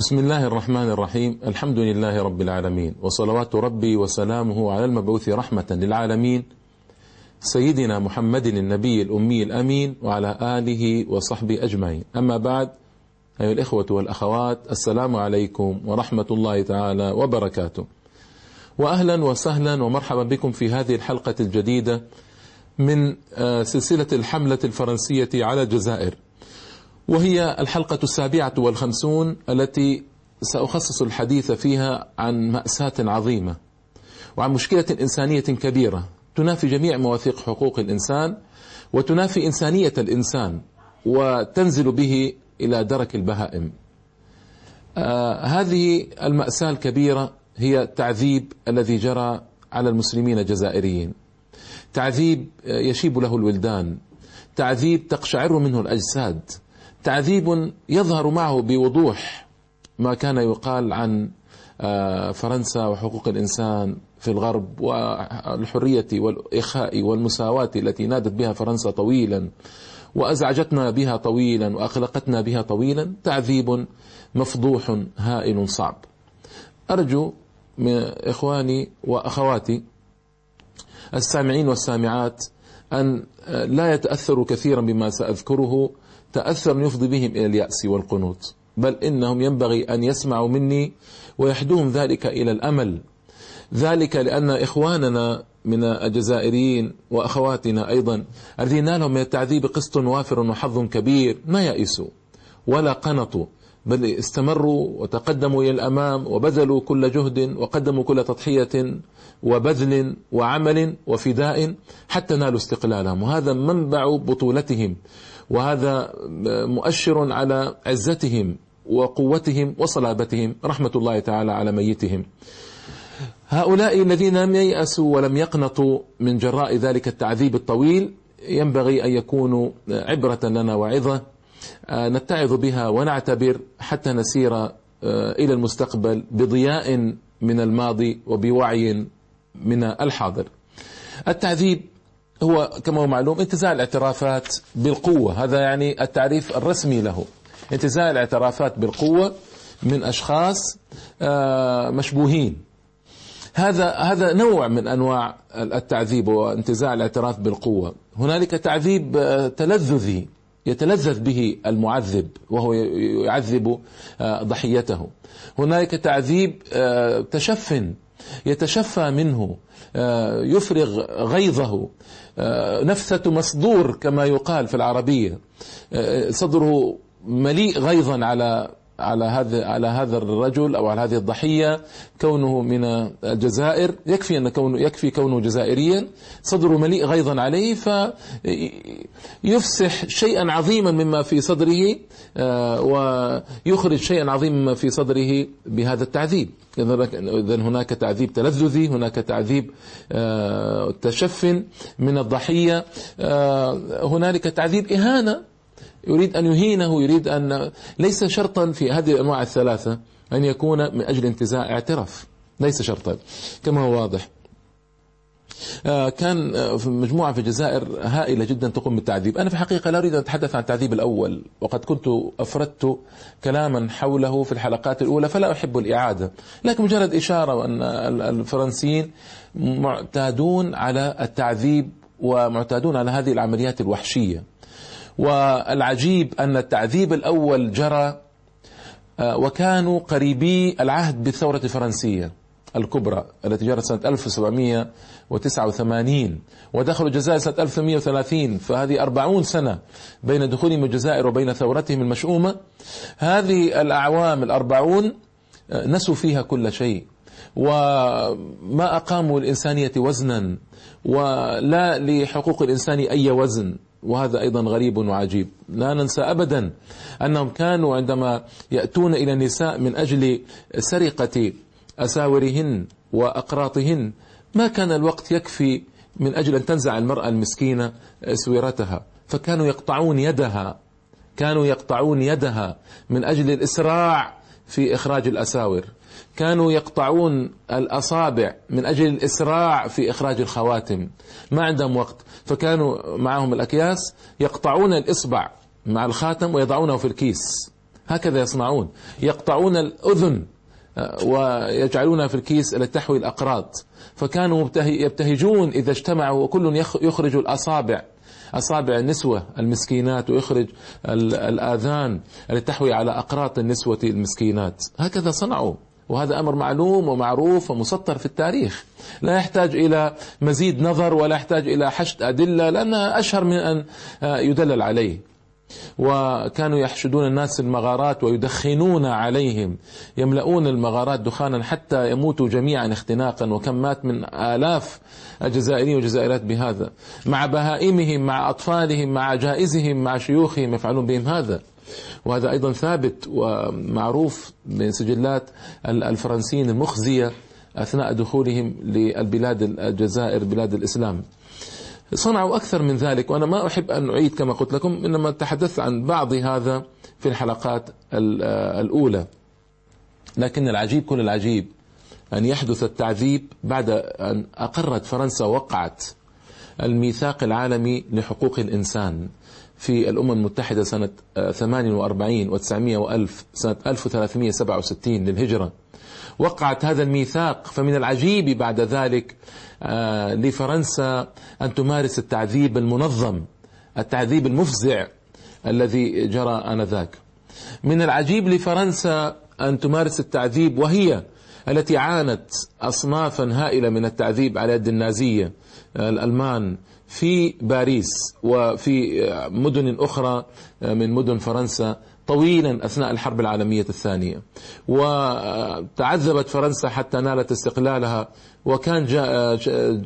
بسم الله الرحمن الرحيم الحمد لله رب العالمين وصلوات ربي وسلامه على المبعوث رحمة للعالمين سيدنا محمد النبي الأمي الأمين وعلى آله وصحبه أجمعين أما بعد أيها الإخوة والأخوات السلام عليكم ورحمة الله تعالى وبركاته وأهلا وسهلا ومرحبا بكم في هذه الحلقة الجديدة من سلسلة الحملة الفرنسية على الجزائر وهي الحلقة السابعة والخمسون التي سأخصص الحديث فيها عن مأساة عظيمة وعن مشكلة إنسانية كبيرة تنافي جميع مواثيق حقوق الإنسان وتنافي إنسانية الإنسان وتنزل به إلى درك البهائم. آه هذه المأساة الكبيرة هي التعذيب الذي جرى على المسلمين الجزائريين. تعذيب يشيب له الولدان. تعذيب تقشعر منه الأجساد. تعذيب يظهر معه بوضوح ما كان يقال عن فرنسا وحقوق الإنسان في الغرب والحرية والإخاء والمساواة التي نادت بها فرنسا طويلا وأزعجتنا بها طويلا وأقلقتنا بها طويلا تعذيب مفضوح هائل صعب. أرجو من إخواني وأخواتي السامعين والسامعات أن لا يتأثروا كثيرا بما سأذكره تأثر يفضي بهم إلى اليأس والقنوط بل إنهم ينبغي أن يسمعوا مني ويحدوهم ذلك إلى الأمل. ذلك لأن إخواننا من الجزائريين وأخواتنا أيضا الذين نالهم من التعذيب قسط وافر وحظ كبير ما يأسوا ولا قنطوا بل استمروا وتقدموا إلى الأمام وبذلوا كل جهد وقدموا كل تضحية وبذل وعمل وفداء حتى نالوا استقلالهم. وهذا منبع بطولتهم. وهذا مؤشر على عزتهم وقوتهم وصلابتهم رحمة الله تعالى على ميتهم. هؤلاء الذين لم ييأسوا ولم يقنطوا من جراء ذلك التعذيب الطويل ينبغي أن يكونوا عبرة لنا وعظة نتعظ بها ونعتبر حتى نسير إلى المستقبل بضياء من الماضي وبوعي من الحاضر. التعذيب هو كما هو معلوم انتزاع الاعترافات بالقوة. هذا يعني التعريف الرسمي له. انتزاع الاعترافات بالقوة من أشخاص مشبوهين. هذا هذا نوع من أنواع التعذيب وانتزاع الاعتراف بالقوة. هنالك تعذيب تلذذي يتلذذ به المعذب وهو يعذب ضحيته. هنالك تعذيب تشف يتشفى منه يفرغ غيظه نفثة مصدور كما يقال في العربية صدره مليء غيظا على على هذا على هذا الرجل أو على هذه الضحية كونه من الجزائر. يكفي أن كونه يكفي كونه جزائريا. صدره مليء غيظا عليه فيفسح شيئا عظيما مما في صدره ويخرج شيئا عظيما مما في صدره بهذا التعذيب. اذا هناك تعذيب تلذذي هناك تعذيب تشف من الضحية هنالك تعذيب إهانة يريد أن يهينه يريد أن ليس شرطا في هذه الأنواع الثلاثة أن يكون من أجل انتزاع اعتراف ليس شرطا. كما هو واضح. كان في مجموعة في الجزائر هائلة جدا تقوم بالتعذيب. أنا في الحقيقة لا أريد أن أتحدث عن التعذيب الأول وقد كنت أفردت كلاما حوله في الحلقات الأولى فلا أحب الإعادة. لكن مجرد إشارة أن الفرنسيين معتادون على التعذيب ومعتادون على هذه العمليات الوحشية. والعجيب أن التعذيب الأول جرى وكانوا قريبي العهد بالثورة الفرنسية الكبرى التي جرت سنة 1789 ودخلوا الجزائر سنة 1830 فهذه أربعون سنة بين دخولهم الجزائر وبين ثورتهم المشؤومة. هذه الأعوام الأربعون نسوا فيها كل شيء وما أقاموا الإنسانية وزنا ولا لحقوق الإنسان أي وزن. وهذا أيضا غريب وعجيب. لا ننسى أبدا أنهم كانوا عندما يأتون إلى النساء من أجل سرقة أساورهن وأقراطهن ما كان الوقت يكفي من أجل أن تنزع المرأة المسكينة أسورتها فكانوا يقطعون يدها كانوا يقطعون يدها من أجل الإسراع في إخراج الأساور. كانوا يقطعون الأصابع من أجل الإسراع في إخراج الخواتم. ما عندهم وقت. فكانوا معهم الأكياس يقطعون الإصبع مع الخاتم ويضعونه في الكيس. هكذا يصنعون. يقطعون الأذن آه، ويجعلونها في الكيس التي تحوي الأقراط. فكانوا يبتهجون إذا اجتمعوا وكل يخرج الأصابع. أصابع النسوة المسكينات ويخرج الآذان التي تحوي على أقراط النسوة المسكينات. هكذا صنعوا. وهذا أمر معلوم ومعروف ومسطر في التاريخ. لا يحتاج إلى مزيد نظر ولا يحتاج إلى حشد أدلة لانها أشهر من أن يدلل عليه. وكانوا يحشدون الناس المغارات ويدخنون عليهم يملؤون المغارات دخانا حتى يموتوا جميعا اختناقا. وكم مات من آلاف الجزائريين والجزائرات بهذا. مع بهائمهم مع أطفالهم مع جائزهم مع شيوخهم يفعلون بهم هذا. وهذا أيضا ثابت ومعروف من سجلات الفرنسيين المخزية أثناء دخولهم للبلاد الجزائر بلاد الإسلام. صنعوا أكثر من ذلك وأنا ما أحب أن أعيد كما قلت لكم إنما تحدثت عن بعض هذا في الحلقات الأولى. لكن العجيب كل العجيب أن يحدث التعذيب بعد أن أقرت فرنسا وقعت الميثاق العالمي لحقوق الإنسان. في الأمم المتحدة سنة 48 و900 وألف سنة 1367 للهجرة. وقعت هذا الميثاق فمن العجيب بعد ذلك آه، لفرنسا أن تمارس التعذيب المنظم التعذيب المفزع الذي جرى آنذاك. من العجيب لفرنسا أن تمارس التعذيب وهي التي عانت أصنافا هائلة من التعذيب على يد النازية الألمان في باريس وفي مدن أخرى من مدن فرنسا طويلا أثناء الحرب العالمية الثانية. وتعذبت فرنسا حتى نالت استقلالها وكان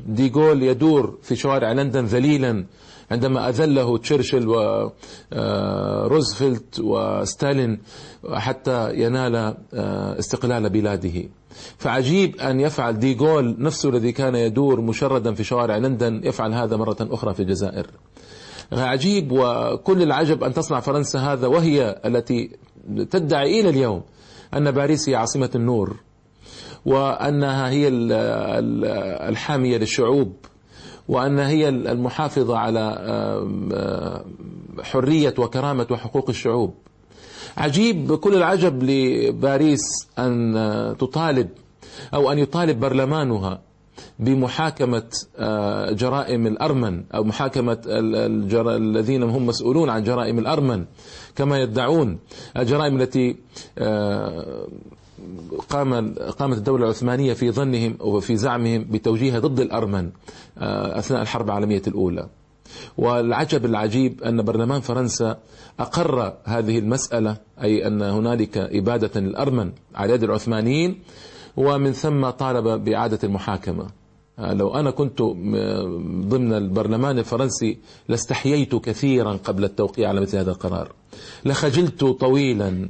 ديغول يدور في شوارع لندن ذليلا. عندما أذله تشرشل وروزفلت وستالين حتى ينال آه، استقلال بلاده. فعجيب أن يفعل ديغول نفسه الذي كان يدور مشردا في شوارع لندن يفعل هذا مرة أخرى في الجزائر. عجيب وكل العجب أن تصنع فرنسا هذا وهي التي تدعي إلى اليوم أن باريس هي عاصمة النور وأنها هي الحامية للشعوب. وأن هي المحافظة على حرية وكرامة وحقوق الشعوب. عجيب كل العجب لباريس أن تطالب أو أن يطالب برلمانها بمحاكمة آه، جرائم الأرمن أو محاكمة الذين هم مسؤولون عن جرائم الأرمن كما يدعون الجرائم التي آه، قام قامت الدولة العثمانية في ظنهم وفي زعمهم بتوجيهها ضد الأرمن آه، أثناء الحرب العالمية الأولى. والعجب العجيب أن برلمان فرنسا أقر هذه المسألة أي أن هنالك إبادة للأرمن على يد العثمانيين ومن ثم طالب بإعادة المحاكمة. لو أنا كنت ضمن البرلمان الفرنسي لاستحييت كثيرا قبل التوقيع على مثل هذا القرار. لخجلت طويلا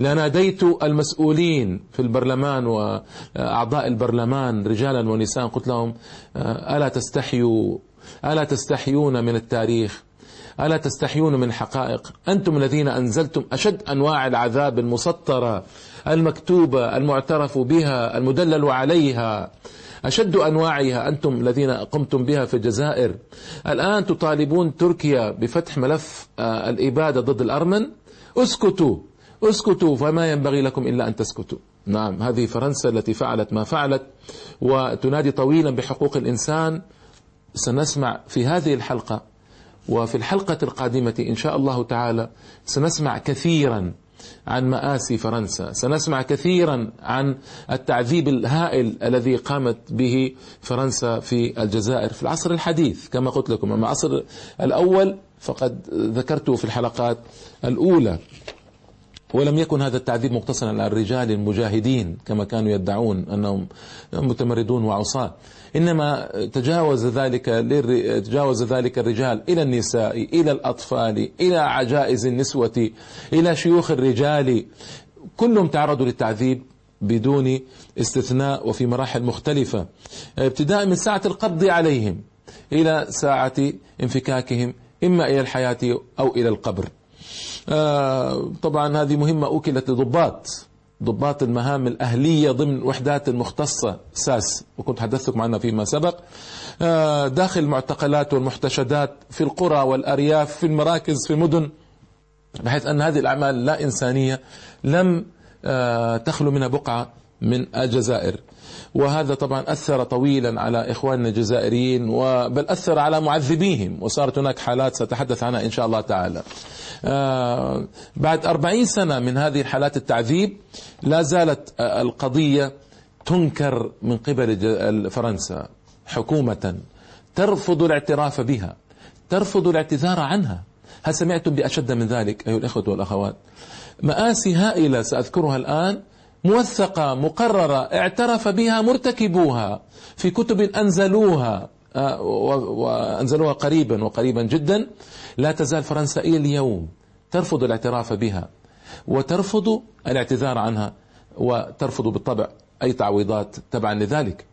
لناديت المسؤولين في البرلمان وأعضاء البرلمان رجالا ونساء قلت لهم ألا تستحيوا ألا تستحيون من التاريخ؟ ألا تستحيون من حقائق؟ أنتم الذين أنزلتم أشد أنواع العذاب المسطرة المكتوبة المعترف بها المدلل عليها. أشد أنواعها أنتم الذين قمتم بها في الجزائر. الآن تطالبون تركيا بفتح ملف آه، الإبادة ضد الأرمن. اسكتوا. اسكتوا فما ينبغي لكم إلا أن تسكتوا. نعم هذه فرنسا التي فعلت ما فعلت وتنادي طويلا بحقوق الإنسان. سنسمع في هذه الحلقة وفي الحلقة القادمة إن شاء الله تعالى سنسمع كثيرا عن مآسي فرنسا سنسمع كثيرا عن التعذيب الهائل الذي قامت به فرنسا في الجزائر في العصر الحديث. كما قلت لكم أما العصر الأول فقد ذكرته في الحلقات الأولى. ولم يكن هذا التعذيب مقتصرا على الرجال المجاهدين كما كانوا يدعون أنهم متمردون وعصاة. إنما تجاوز ذلك تجاوز ذلك الرجال إلى النساء إلى الأطفال إلى عجائز النسوة إلى شيوخ الرجال. كلهم تعرضوا للتعذيب بدون استثناء وفي مراحل مختلفة. ابتداء من ساعة القبض عليهم إلى ساعة انفكاكهم إما إلى الحياة أو إلى القبر. طبعا هذه مهمة أوكلت لضباط ضباط المهام الأهلية ضمن وحدات المختصة ساس وكنت حدثتكم عنها فيما سبق. آه، داخل المعتقلات والمحتشدات في القرى والأرياف في المراكز في المدن بحيث أن هذه الأعمال لا إنسانية لم آه، تخلو منها بقعة من الجزائر. وهذا طبعا أثر طويلا على إخواننا الجزائريين بل أثر على معذبيهم وصارت هناك حالات سأتحدث عنها إن شاء الله تعالى. آه، بعد أربعين سنة من هذه حالات التعذيب لا زالت القضية تنكر من قبل فرنسا حكومة ترفض الاعتراف بها ترفض الاعتذار عنها. هل سمعتم بأشد من ذلك أيها الأخوة والأخوات؟ مآسي هائلة سأذكرها الآن موثقة مقررة اعترف بها مرتكبوها. في كتب أنزلوها آه، وأنزلوها قريبا وقريبا جدا. لا تزال فرنسا إلى اليوم ترفض الاعتراف بها وترفض الاعتذار عنها وترفض بالطبع أي تعويضات تبعا لذلك.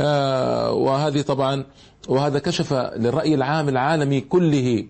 آه، وهذه طبعا وهذا كشف للرأي العام العالمي كله.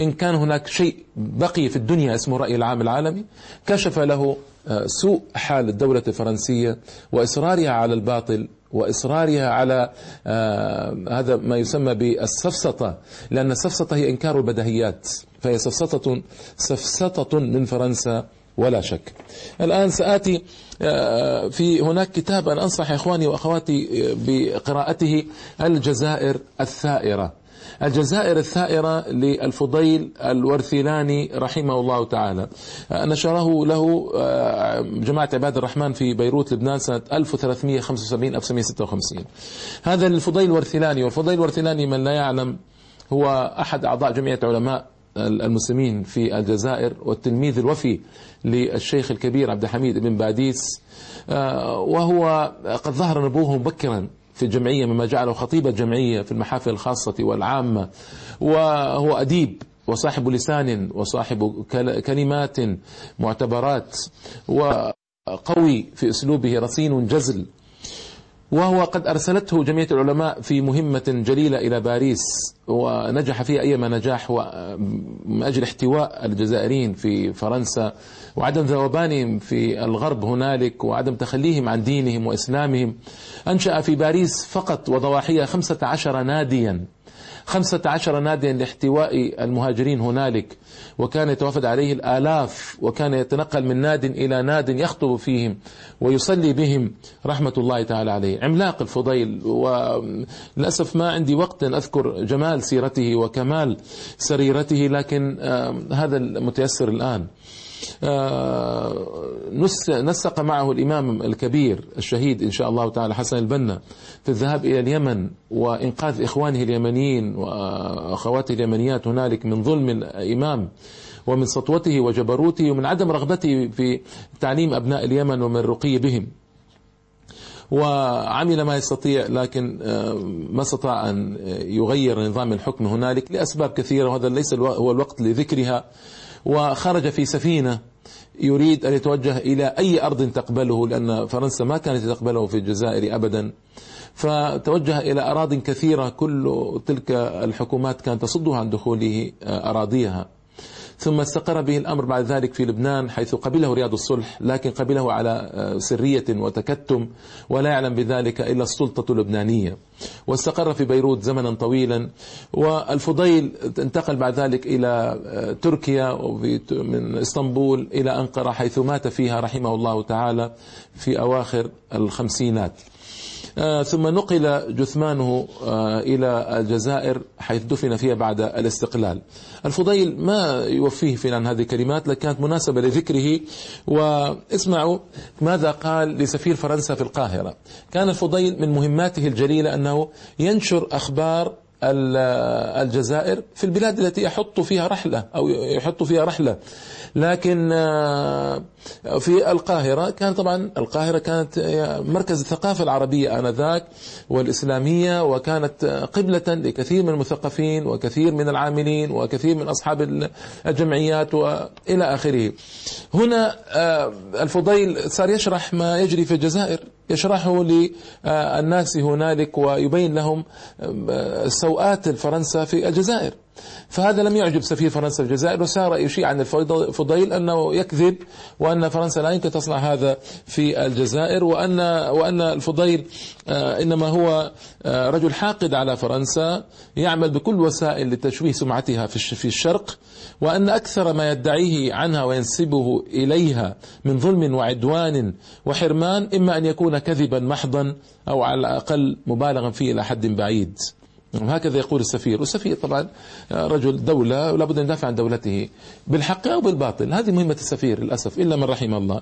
إن كان هناك شيء بقي في الدنيا اسمه الرأي العام العالمي كشف له سوء حال الدولة الفرنسية وإصرارها على الباطل وإصرارها على آه، هذا ما يسمى بالسفسطة لأن السفسطة هي إنكار البدهيات فهي سفسطة سفسطة من فرنسا ولا شك. الآن سآتي آه، في هناك كتاب أنا أنصح إخواني وأخواتي بقراءته الجزائر الثائرة. الجزائر الثائرة للفضيل الورثلاني رحمه الله تعالى. نشره له آه، جماعة عباد الرحمن في بيروت لبنان سنة 1375 1956 هذا الفضيل الورثلاني والفضيل الورثلاني من لا يعلم هو أحد أعضاء جمعية علماء المسلمين في الجزائر والتلميذ الوفي للشيخ الكبير عبد الحميد بن باديس. آه، وهو قد ظهر نبوه مبكرا. في الجمعية مما جعله خطيب الجمعية في المحافل الخاصة والعامة. وهو أديب وصاحب لسان وصاحب كلمات معتبرات وقوي في أسلوبه رصين جزل. وهو قد أرسلته جمعية العلماء في مهمة جليلة إلى باريس ونجح فيها أيما نجاح من أجل احتواء الجزائريين في فرنسا. وعدم ذوبانهم في الغرب هنالك وعدم تخليهم عن دينهم وإسلامهم. أنشأ في باريس فقط وضواحيها خمسة عشر ناديا. خمسة عشر ناديا لاحتواء المهاجرين هنالك. وكان يتوافد عليه الآلاف وكان يتنقل من ناد إلى ناد يخطب فيهم ويصلي بهم رحمة الله تعالى عليه. عملاق الفضيل وللأسف ما عندي وقت أن أذكر جمال سيرته وكمال سريرته لكن هذا المتيسر الآن. نسق معه الإمام الكبير الشهيد إن شاء الله تعالى حسن البنا في الذهاب إلى اليمن وإنقاذ إخوانه اليمنيين وأخواته اليمنيات هنالك من ظلم الإمام ومن سطوته وجبروته ومن عدم رغبته في تعليم أبناء اليمن ومن الرقي بهم. وعمل ما يستطيع لكن آه، ما استطاع أن يغير نظام الحكم هنالك لأسباب كثيرة وهذا ليس هو الوقت لذكرها. وخرج في سفينة يريد أن يتوجه إلى أي أرض تقبله لأن فرنسا ما كانت تقبله في الجزائر أبدا. فتوجه إلى أراض كثيرة كل تلك الحكومات كانت تصده عن دخوله آه، أراضيها. ثم استقر به الأمر بعد ذلك في لبنان حيث قبله رياض الصلح لكن قبله على آه، سرية وتكتم ولا يعلم بذلك إلا السلطة اللبنانية. واستقر في بيروت زمنا طويلا والفضيل انتقل بعد ذلك إلى آه، تركيا من إسطنبول إلى أنقرة حيث مات فيها رحمه الله تعالى في أواخر الخمسينات. ثم نقل جثمانه آه، إلى الجزائر حيث دفن فيها بعد الاستقلال. الفضيل ما يوفيه في عن هذه الكلمات؟ لكن كانت مناسبة لذكره. واسمعوا ماذا قال لسفير فرنسا في القاهرة. كان الفضيل من مهماته الجليلة أنه ينشر أخبار الجزائر في البلاد التي يحط فيها رحلة أو يحط فيها رحلة. لكن آه، في القاهرة كان طبعا القاهرة كانت مركز الثقافة العربية آنذاك والإسلامية وكانت قبلة لكثير من المثقفين وكثير من العاملين وكثير من أصحاب الجمعيات وإلى آخره. هنا آه، الفضيل صار يشرح ما يجري في الجزائر. يشرحه للناس هنالك ويبين لهم آه، سوءات فرنسا في الجزائر. فهذا لم يعجب سفير فرنسا في الجزائر وسار يشيع عن الفضيل أنه يكذب وأن فرنسا لا يمكن تصنع هذا في الجزائر وأن وأن الفضيل آه، إنما هو آه، رجل حاقد على فرنسا يعمل بكل وسائل لتشويه سمعتها في الشرق وأن أكثر ما يدعيه عنها وينسبه إليها من ظلم وعدوان وحرمان إما أن يكون كذبا محضا أو على الأقل مبالغا فيه إلى حد بعيد. هكذا يقول السفير. والسفير طبعا رجل دولة ولا بد أن يدافع عن دولته بالحق أو بالباطل. هذه مهمة السفير للأسف إلا من رحم الله.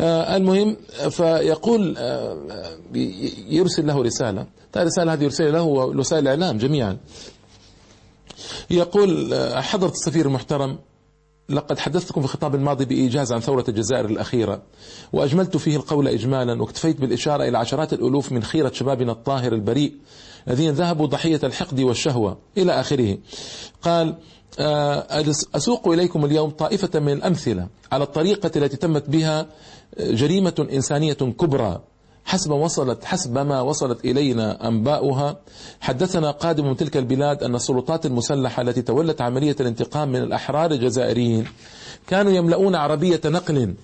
آه، المهم فيقول آه، يرسل له رسالة. الرسالة هذه يرسل له وسائل الإعلام جميعا. يقول آه، حضرة السفير المحترم لقد حدثتكم في الخطاب الماضي بإيجاز عن ثورة الجزائر الأخيرة وأجملت فيه القول إجمالا واكتفيت بالإشارة إلى عشرات الألوف من خيرة شبابنا الطاهر البريء الذين ذهبوا ضحية الحقد والشهوة إلى آخره. قال آه، أسوق إليكم اليوم طائفة من الأمثلة على الطريقة التي تمت بها جريمة إنسانية كبرى. حسب وصلت حسب ما وصلت إلينا أنباؤها. حدثنا قادم من تلك البلاد أن السلطات المسلحة التي تولت عملية الانتقام من الأحرار الجزائريين كانوا يملؤون عربية نقل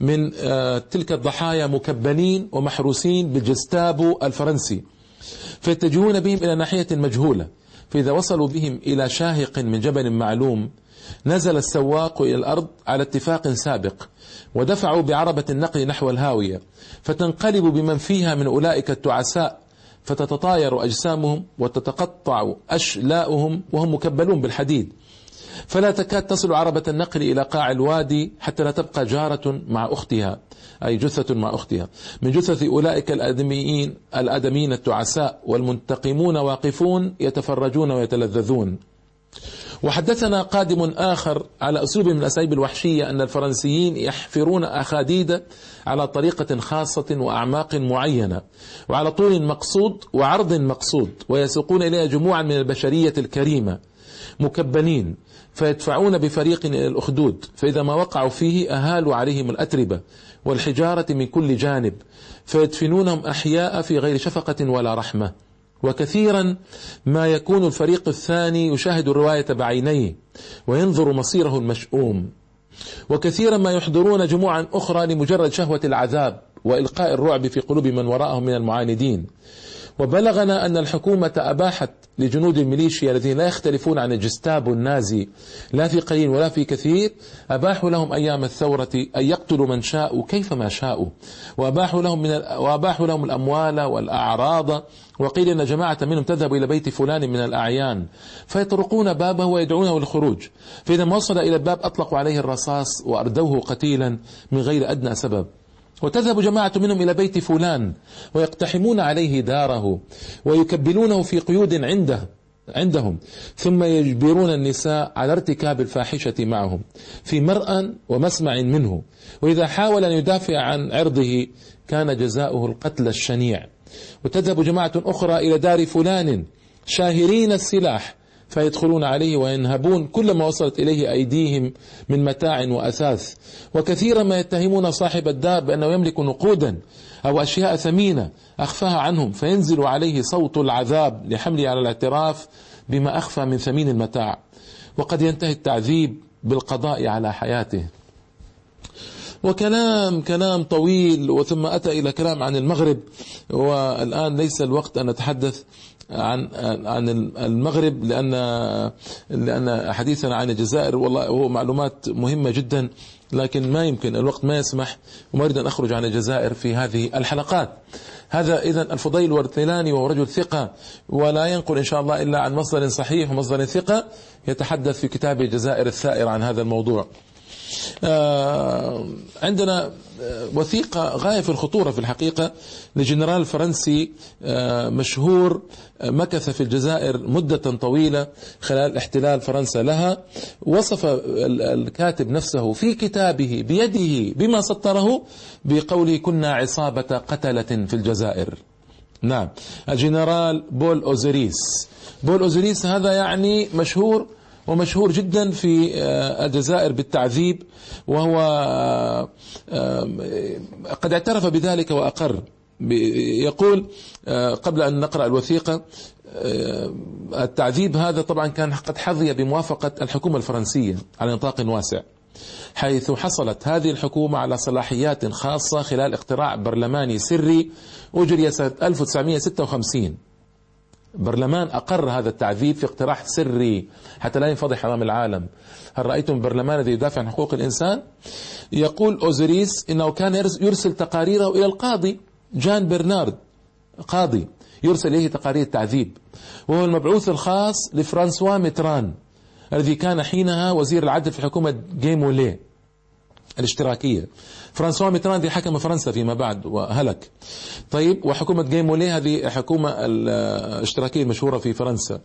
من آه، تلك الضحايا مكبلين ومحروسين بالجستابو الفرنسي. فيتجهون بهم إلى ناحية مجهولة. فإذا وصلوا بهم إلى شاهق من جبل معلوم نزل السواق إلى الأرض على اتفاق سابق ودفعوا بعربة النقل نحو الهاوية. فتنقلب بمن فيها من أولئك التعساء فتتطاير أجسامهم وتتقطع أشلاؤهم وهم مكبلون بالحديد. فلا تكاد تصل عربة النقل إلى قاع الوادي حتى لا تبقى جارة مع أختها أي جثة مع أختها. من جثث أولئك الآدميين الآدميين التعساء والمنتقمون واقفون يتفرجون ويتلذذون. وحدثنا قادم آخر على أسلوب من الأساليب الوحشية أن الفرنسيين يحفرون أخاديد على طريقة خاصة وأعماق معينة وعلى طول مقصود وعرض مقصود ويسوقون إليها جموعا من البشرية الكريمة. مكبنين فيدفعون بفريق إلى الأخدود فإذا ما وقعوا فيه أهالوا عليهم الأتربة والحجارة من كل جانب فيدفنونهم أحياء في غير شفقة ولا رحمة. وكثيرا ما يكون الفريق الثاني يشاهد الرواية بعينيه وينظر مصيره المشؤوم. وكثيرا ما يحضرون جموعا أخرى لمجرد شهوة العذاب وإلقاء الرعب في قلوب من وراءهم من المعاندين. وبلغنا أن الحكومة أباحت لجنود الميليشيا الذين لا يختلفون عن الجستاب النازي. لا في قليل ولا في كثير. أباحوا لهم أيام الثورة أن يقتلوا من شاءوا كيفما شاءوا. وأباحوا لهم من وأباحوا لهم الأموال والأعراض. وقيل أن جماعة منهم تذهب إلى بيت فلان من الأعيان. فيطرقون بابه ويدعونه للخروج. فإذا وصل إلى الباب أطلقوا عليه الرصاص وأردوه قتيلا من غير أدنى سبب. وتذهب جماعة منهم إلى بيت فلان ويقتحمون عليه داره ويكبلونه في قيود عنده عندهم ثم يجبرون النساء على ارتكاب الفاحشة معهم في مرأى ومسمع منه وإذا حاول أن يدافع عن عرضه كان جزاؤه القتل الشنيع. وتذهب جماعة أخرى إلى دار فلان شاهرين السلاح فيدخلون عليه وينهبون كل ما وصلت إليه أيديهم من متاع وأثاث. وكثيرا ما يتهمون صاحب الدار بأنه يملك نقودا أو أشياء ثمينة أخفاها عنهم فينزل عليه صوت العذاب لحمله على الاعتراف بما أخفى من ثمين المتاع. وقد ينتهي التعذيب بالقضاء على حياته. وكلام كلام طويل وثم أتى إلى كلام عن المغرب والآن ليس الوقت أن نتحدث عن عن المغرب لأن لأن حديثنا عن الجزائر والله هو معلومات مهمة جدا لكن ما يمكن الوقت ما يسمح وما أريد أن أخرج عن الجزائر في هذه الحلقات. هذا اذا الفضيل والثيلاني وهو رجل ثقة ولا ينقل إن شاء الله إلا عن مصدر صحيح ومصدر ثقة يتحدث في كتاب الجزائر الثائر عن هذا الموضوع. آه، عندنا آه، وثيقة غاية في الخطورة في الحقيقة لجنرال فرنسي آه، مشهور مكث في الجزائر مدة طويلة خلال احتلال فرنسا لها. وصف الكاتب نفسه في كتابه بيده بما سطره بقوله كنا عصابة قتلة في الجزائر نعم. الجنرال بول أوزيريس. بول أوزيريس هذا يعني مشهور ومشهور جدا في آه، الجزائر بالتعذيب وهو آه، آه، قد اعترف بذلك وأقر. يقول قبل أن نقرأ الوثيقة التعذيب هذا طبعا كان قد حظي بموافقة الحكومة الفرنسية على نطاق واسع حيث حصلت هذه الحكومة على صلاحيات خاصة خلال اقتراع برلماني سري أجري سنة 1956 برلمان أقر هذا التعذيب في اقتراح سري حتى لا ينفضح أمام العالم. هل رأيتم البرلمان الذي يدافع عن حقوق الإنسان؟ يقول أوزريس إنه كان يرسل تقاريره إلى القاضي جان برنارد قاضي يرسل إليه تقارير التعذيب. وهو المبعوث الخاص لفرانسوا متران الذي كان حينها وزير العدل في حكومة جي مولي الاشتراكية. فرانسوا ميتران دي حكم فرنسا فيما بعد وهلك. طيب وحكومة جي مولي هذه حكومة الاشتراكية المشهورة في فرنسا.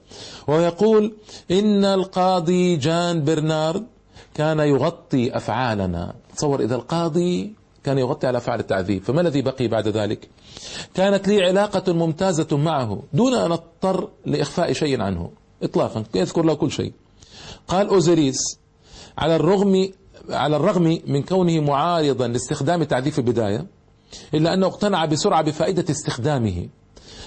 ويقول إن القاضي جان برنارد كان يغطي أفعالنا. تصور إذا القاضي كان يغطي على أفعال التعذيب فما الذي بقي بعد ذلك؟ كانت لي علاقة ممتازة معه دون أن أضطر لإخفاء شيء عنه إطلاقا يذكر له كل شيء. قال أوزريس على الرغم على الرغم من كونه معارضا لاستخدام في البداية إلا أنه اقتنع بسرعة بفائدة استخدامه.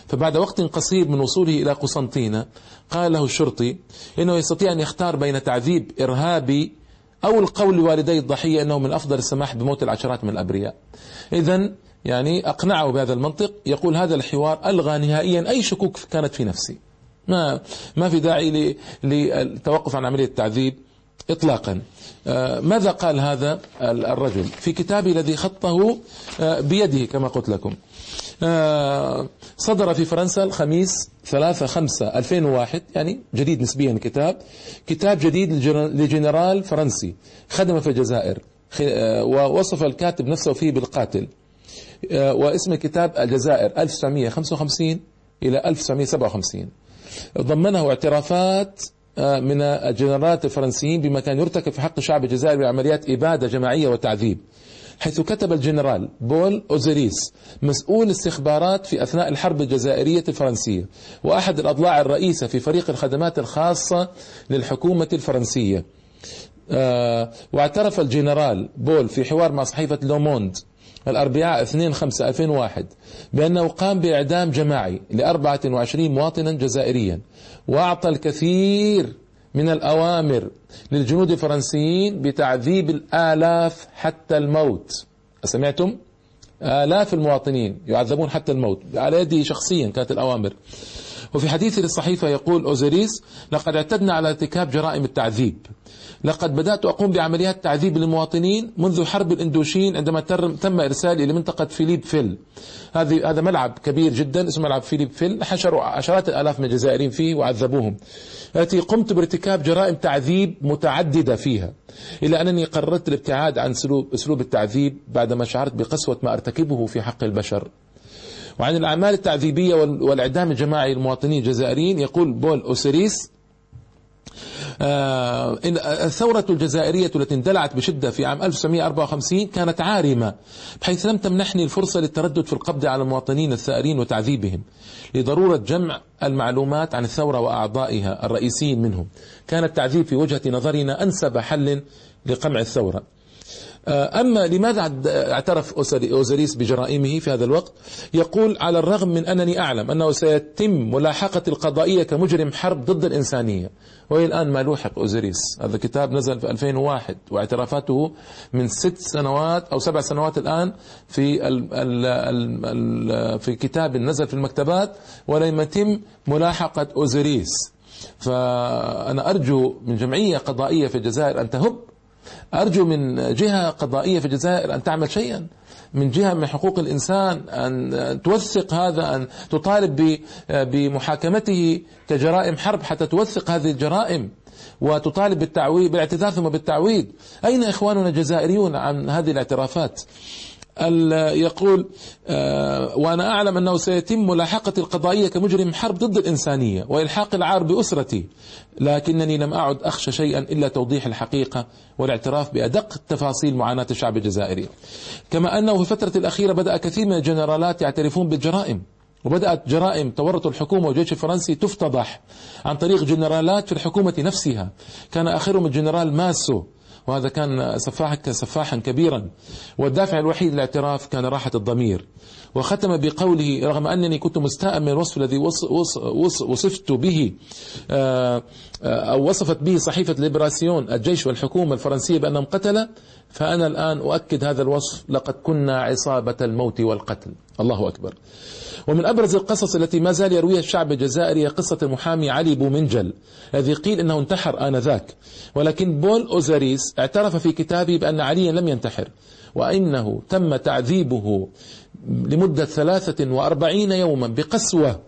فبعد وقت قصير من وصوله إلى قسنطينة قال له الشرطي إنه يستطيع أن يختار بين تعذيب إرهابي أو القول لوالدي الضحية أنه من أفضل السماح بموت العشرات من الأبرياء. إذا يعني أقنعه بهذا المنطق يقول هذا الحوار ألغى نهائيا أي شكوك كانت في نفسي. ما ما في داعي للتوقف عن عملية التعذيب. إطلاقا. آه، ماذا قال هذا الرجل؟ في كتابه الذي خطه آه، بيده كما قلت لكم. آه، صدر في فرنسا الخميس 3 5 2001 يعني جديد نسبيا الكتاب كتاب جديد لجنرال فرنسي خدم في الجزائر. ووصف الكاتب نفسه فيه بالقاتل. واسم الكتاب الجزائر 1955 إلى 1957 ضمنه اعترافات من الجنرالات الفرنسيين بما كان يرتكب في حق الشعب الجزائري بعمليات إبادة جماعية وتعذيب حيث كتب الجنرال بول أوساريس مسؤول استخبارات في أثناء الحرب الجزائرية الفرنسية وأحد الأضلاع الرئيسة في فريق الخدمات الخاصة للحكومة الفرنسية. آه، واعترف الجنرال بول في حوار مع صحيفة لوموند الأربعاء 2 5 2001 بأنه قام بإعدام جماعي ل 24 مواطنا جزائريا وأعطى الكثير من الأوامر للجنود الفرنسيين بتعذيب الآلاف حتى الموت. سمعتم؟ آلاف المواطنين يعذبون حتى الموت على يده شخصيا كانت الأوامر. وفي حديث للصحيفة يقول أوزيريس لقد اعتدنا على ارتكاب جرائم التعذيب. لقد بدأت أقوم بعمليات تعذيب للمواطنين منذ حرب الإندوشين عندما تم إرسالي إلى منطقة فيليب فيل. هذه هذا ملعب كبير جدا اسمه ملعب فيليب فيل. حشروا عشرات الآلاف من الجزائريين فيه وعذبوهم. التي قمت بارتكاب جرائم تعذيب متعددة فيها إلا أنني قررت الابتعاد عن أسلوب التعذيب بعدما شعرت بقسوة ما أرتكبه في حق البشر. وعن الأعمال التعذيبية والإعدام الجماعي للمواطنين الجزائريين يقول بول أوسيريس الثورة الجزائرية التي اندلعت بشدة في عام 1954 كانت عارمة بحيث لم تمنحني الفرصة للتردد في القبض على المواطنين الثائرين وتعذيبهم لضرورة جمع المعلومات عن الثورة وأعضائها الرئيسيين منهم. كان التعذيب في وجهة نظرنا أنسب حل لقمع الثورة. آه، أما لماذا اعترف أوزريس بجرائمه في هذا الوقت؟ يقول على الرغم من أنني أعلم أنه سيتم ملاحقة القضائية كمجرم حرب ضد الإنسانية. وإلى الآن ما لوحق أوزريس هذا الكتاب نزل في 2001 واعترافاته من ست سنوات أو سبع سنوات الآن في ال ال ال في كتاب نزل في المكتبات ولم يتم ملاحقة أوزريس فأنا أرجو من جمعية قضائية في الجزائر أن تهب أرجو من جهة قضائية في الجزائر أن تعمل شيئا من جهة من حقوق الإنسان أن توثق هذا أن تطالب بمحاكمته كجرائم حرب حتى توثق هذه الجرائم وتطالب بالتعويض بالاعتذار ثم بالتعويض أين إخواننا الجزائريون عن هذه الاعترافات؟ يقول آه، وأنا أعلم أنه سيتم ملاحقة القضائية كمجرم حرب ضد الإنسانية وإلحاق العار بأسرتي لكنني لم أعد أخشى شيئا إلا توضيح الحقيقة والاعتراف بأدق تفاصيل معاناة الشعب الجزائري. كما أنه في الفترة الأخيرة بدأ كثير من الجنرالات يعترفون بالجرائم وبدأت جرائم تورط الحكومة والجيش الفرنسي تفتضح عن طريق جنرالات في الحكومة نفسها. كان آخرهم الجنرال ماسو وهذا كان سفاحا سفاحا كبيرا. والدافع الوحيد للاعتراف كان راحة الضمير. وختم بقوله رغم أنني كنت مستاء من الوصف الذي وصفت به آه، آه، أو وصفت به صحيفة ليبراسيون الجيش والحكومة الفرنسية بأنهم قتلة فأنا الآن أؤكد هذا الوصف لقد كنا عصابة الموت والقتل. الله أكبر. ومن أبرز القصص التي ما زال يرويها الشعب الجزائري قصة المحامي علي بومنجل الذي قيل أنه انتحر آنذاك. ولكن بول أوزاريس اعترف في كتابه بأن عليا لم ينتحر وإنه تم تعذيبه لمدة ثلاثة وأربعين يوما بقسوة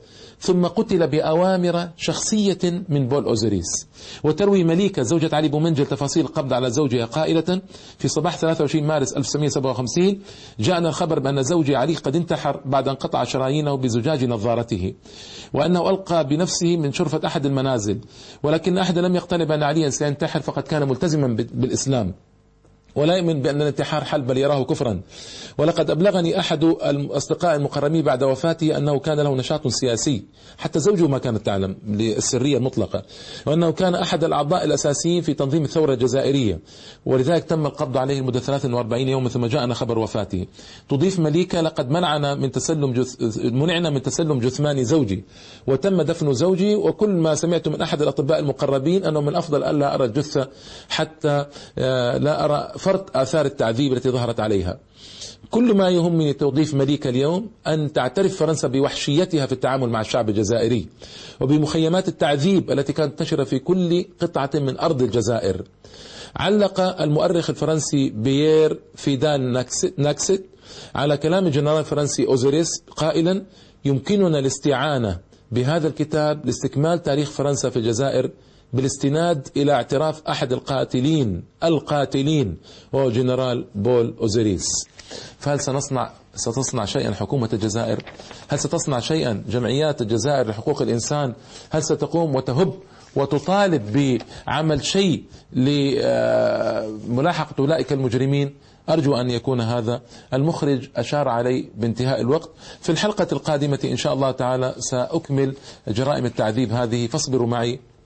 ثم قتل بأوامر شخصية من بول أوزيريس وتروي مليكة زوجة علي بومنجل تفاصيل القبض على زوجها قائلة في صباح 23 مارس 1957 جاءنا الخبر بأن زوجي علي قد انتحر بعد أن قطع شرايينه بزجاج نظارته وأنه ألقى بنفسه من شرفة أحد المنازل ولكن أحد لم يقتنع بأن عليا سينتحر فقد كان ملتزما بالإسلام. ولا يؤمن بأن الانتحار حل بل يراه كفرا. ولقد أبلغني أحد الأصدقاء المقربين بعد وفاته أنه كان له نشاط سياسي حتى زوجه ما كانت تعلم للسرية المطلقة وأنه كان أحد الأعضاء الأساسيين في تنظيم الثورة الجزائرية. ولذلك تم القبض عليه لمدة 43 يوما ثم جاءنا خبر وفاته. تضيف مليكة لقد منعنا من تسلم جث... منعنا من تسلم جثمان زوجي. وتم دفن زوجي وكل ما سمعت من أحد الأطباء المقربين أنه من أفضل ألا أرى الجثة حتى آه، لا أرى فرط آثار التعذيب التي ظهرت عليها. كل ما يهمني توظيف مليكة اليوم أن تعترف فرنسا بوحشيتها في التعامل مع الشعب الجزائري وبمخيمات التعذيب التي كانت منتشرة في كل قطعة من أرض الجزائر. علق المؤرخ الفرنسي بيير فيدال ناكيه على كلام الجنرال الفرنسي أوزيريس قائلا يمكننا الاستعانة بهذا الكتاب لاستكمال تاريخ فرنسا في الجزائر بالاستناد إلى اعتراف أحد القاتلين القاتلين وهو جنرال بول أوزيريس. فهل سنصنع ستصنع شيئا حكومة الجزائر؟ هل ستصنع شيئا جمعيات الجزائر لحقوق الإنسان؟ هل ستقوم وتهب وتطالب بعمل شيء لملاحقة أولئك المجرمين؟ أرجو أن يكون هذا. المخرج أشار علي بانتهاء الوقت. في الحلقة القادمة إن شاء الله تعالى سأكمل جرائم التعذيب هذه. فاصبروا معي.